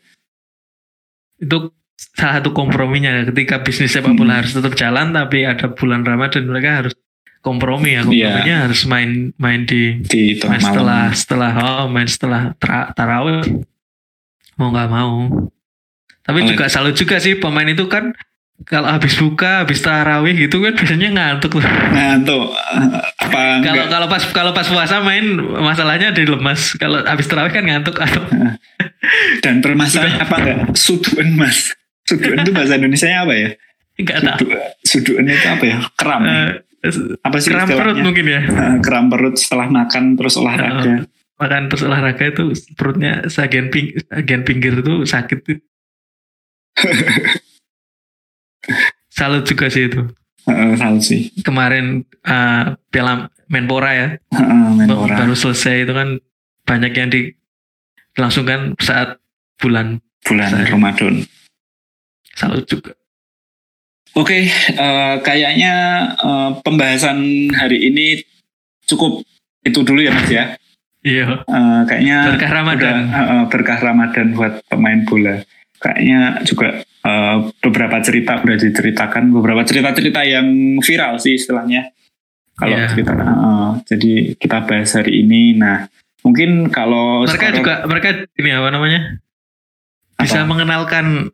Itu salah satu komprominya. Ketika bisnis sepak bola Hmm. harus tetap jalan tapi ada bulan Ramadan mereka harus kompromi ya. Iya. komprominya harus main main di di main malam. setelah setelah oh main setelah tra- tarawih. Mau nggak mau. Tapi Oh, juga salut juga sih pemain itu kan kalau habis buka habis tarawih gitu kan biasanya ngantuk tuh eh, apa kalau enggak? kalau pas kalau pas puasa main masalahnya di lemas kalau habis tarawih kan ngantuk atau dan permasalahan apa enggak? Suduan mas. Suduan itu bahasa Indonesia apa ya? nggak tahu Sudu, suduan itu apa ya? Kram. Eh, apa sih kram perut mungkin ya kram perut setelah makan terus olahraga. makan terus olahraga itu perutnya sebagian ping pinggir itu sakit tuh. salut juga sih itu Heeh, salut sih. kemarin eh, Piala Menpora ya ba- Menpora. baru selesai itu kan banyak yang di dilangsungkan saat bulan bulan Saya- Ramadan. salut juga Oke, eh, kayaknya eh, pembahasan hari ini cukup itu dulu ya Mas ya. iya Eh, kayaknya berkah Ramadan udah, eh, berkah Ramadan buat pemain bola. Kayaknya juga eh, beberapa cerita udah diceritakan, beberapa cerita-cerita yang viral sih istilahnya. Kalau Iya. cerita, eh, jadi kita bahas hari ini. Nah, mungkin kalau mereka sekarang- juga mereka ini apa namanya bisa Apa? mengenalkan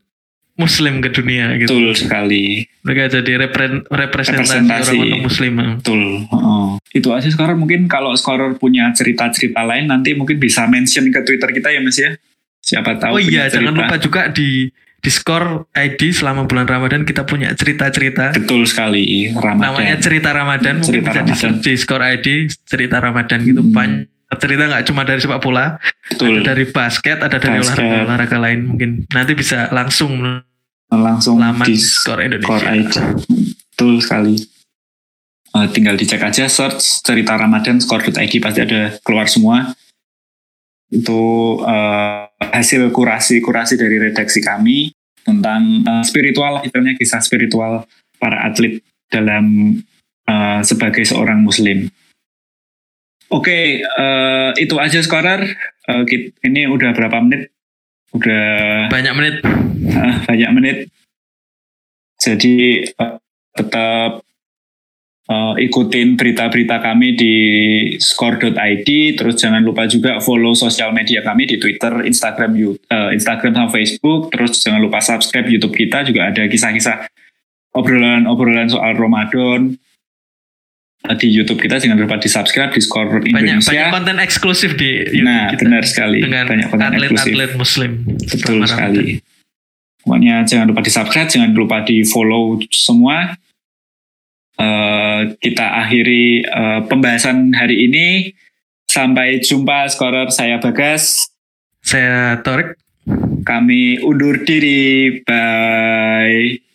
Muslim ke dunia gitu betul sekali. mereka jadi repre- representasi Representasi. orang-orang Muslim Betul. heeh. Itu aja sekarang mungkin kalau scorer punya cerita-cerita lain nanti mungkin bisa mention ke Twitter kita ya Mas ya. Siapa tahu. Oh iya, jangan lupa juga di Discord ID selama bulan Ramadan kita punya cerita-cerita. Betul sekali. Ramadan. Namanya cerita Ramadan, mungkin Cerita bisa di Ramadan. di Discord ID cerita Ramadan gitu. Hmm. Banyak cerita nggak cuma dari sepak bola, Betul. ada dari basket, ada dari Basket. olahraga olahraga lain mungkin. Nanti bisa langsung Langsung laman di Discord Indonesia. ID. Betul sekali. Eh, tinggal dicek aja search cerita Ramadan score.id pasti ada keluar semua. Itu eh, hasil kurasi-kurasi dari redaksi kami tentang eh, spiritual, istilahnya kisah spiritual para atlet dalam eh, sebagai seorang muslim. Oke, eh, itu aja scorer. Eh, kit- ini udah berapa menit? Udah Banyak menit. Ah, banyak menit. Jadi eh, tetap eh, ikutin berita-berita kami di score.id. Terus jangan lupa juga follow sosial media kami di Twitter, Instagram, eh, Instagram sama Facebook. Terus jangan lupa subscribe YouTube kita juga ada kisah-kisah obrolan-obrolan soal Ramadan. Eh, Di YouTube kita jangan lupa di subscribe di Score Banyak banyak Indonesia. konten eksklusif di YouTube Nah, kita benar sekali. dengan banyak konten eksklusif. atlet-atlet Muslim. Betul sekali. Pokoknya jangan lupa di subscribe, jangan lupa di follow semua. Eh, kita akhiri eh, pembahasan hari ini. Sampai jumpa scorer saya Bagas. Saya Torik. Kami undur diri. Bye.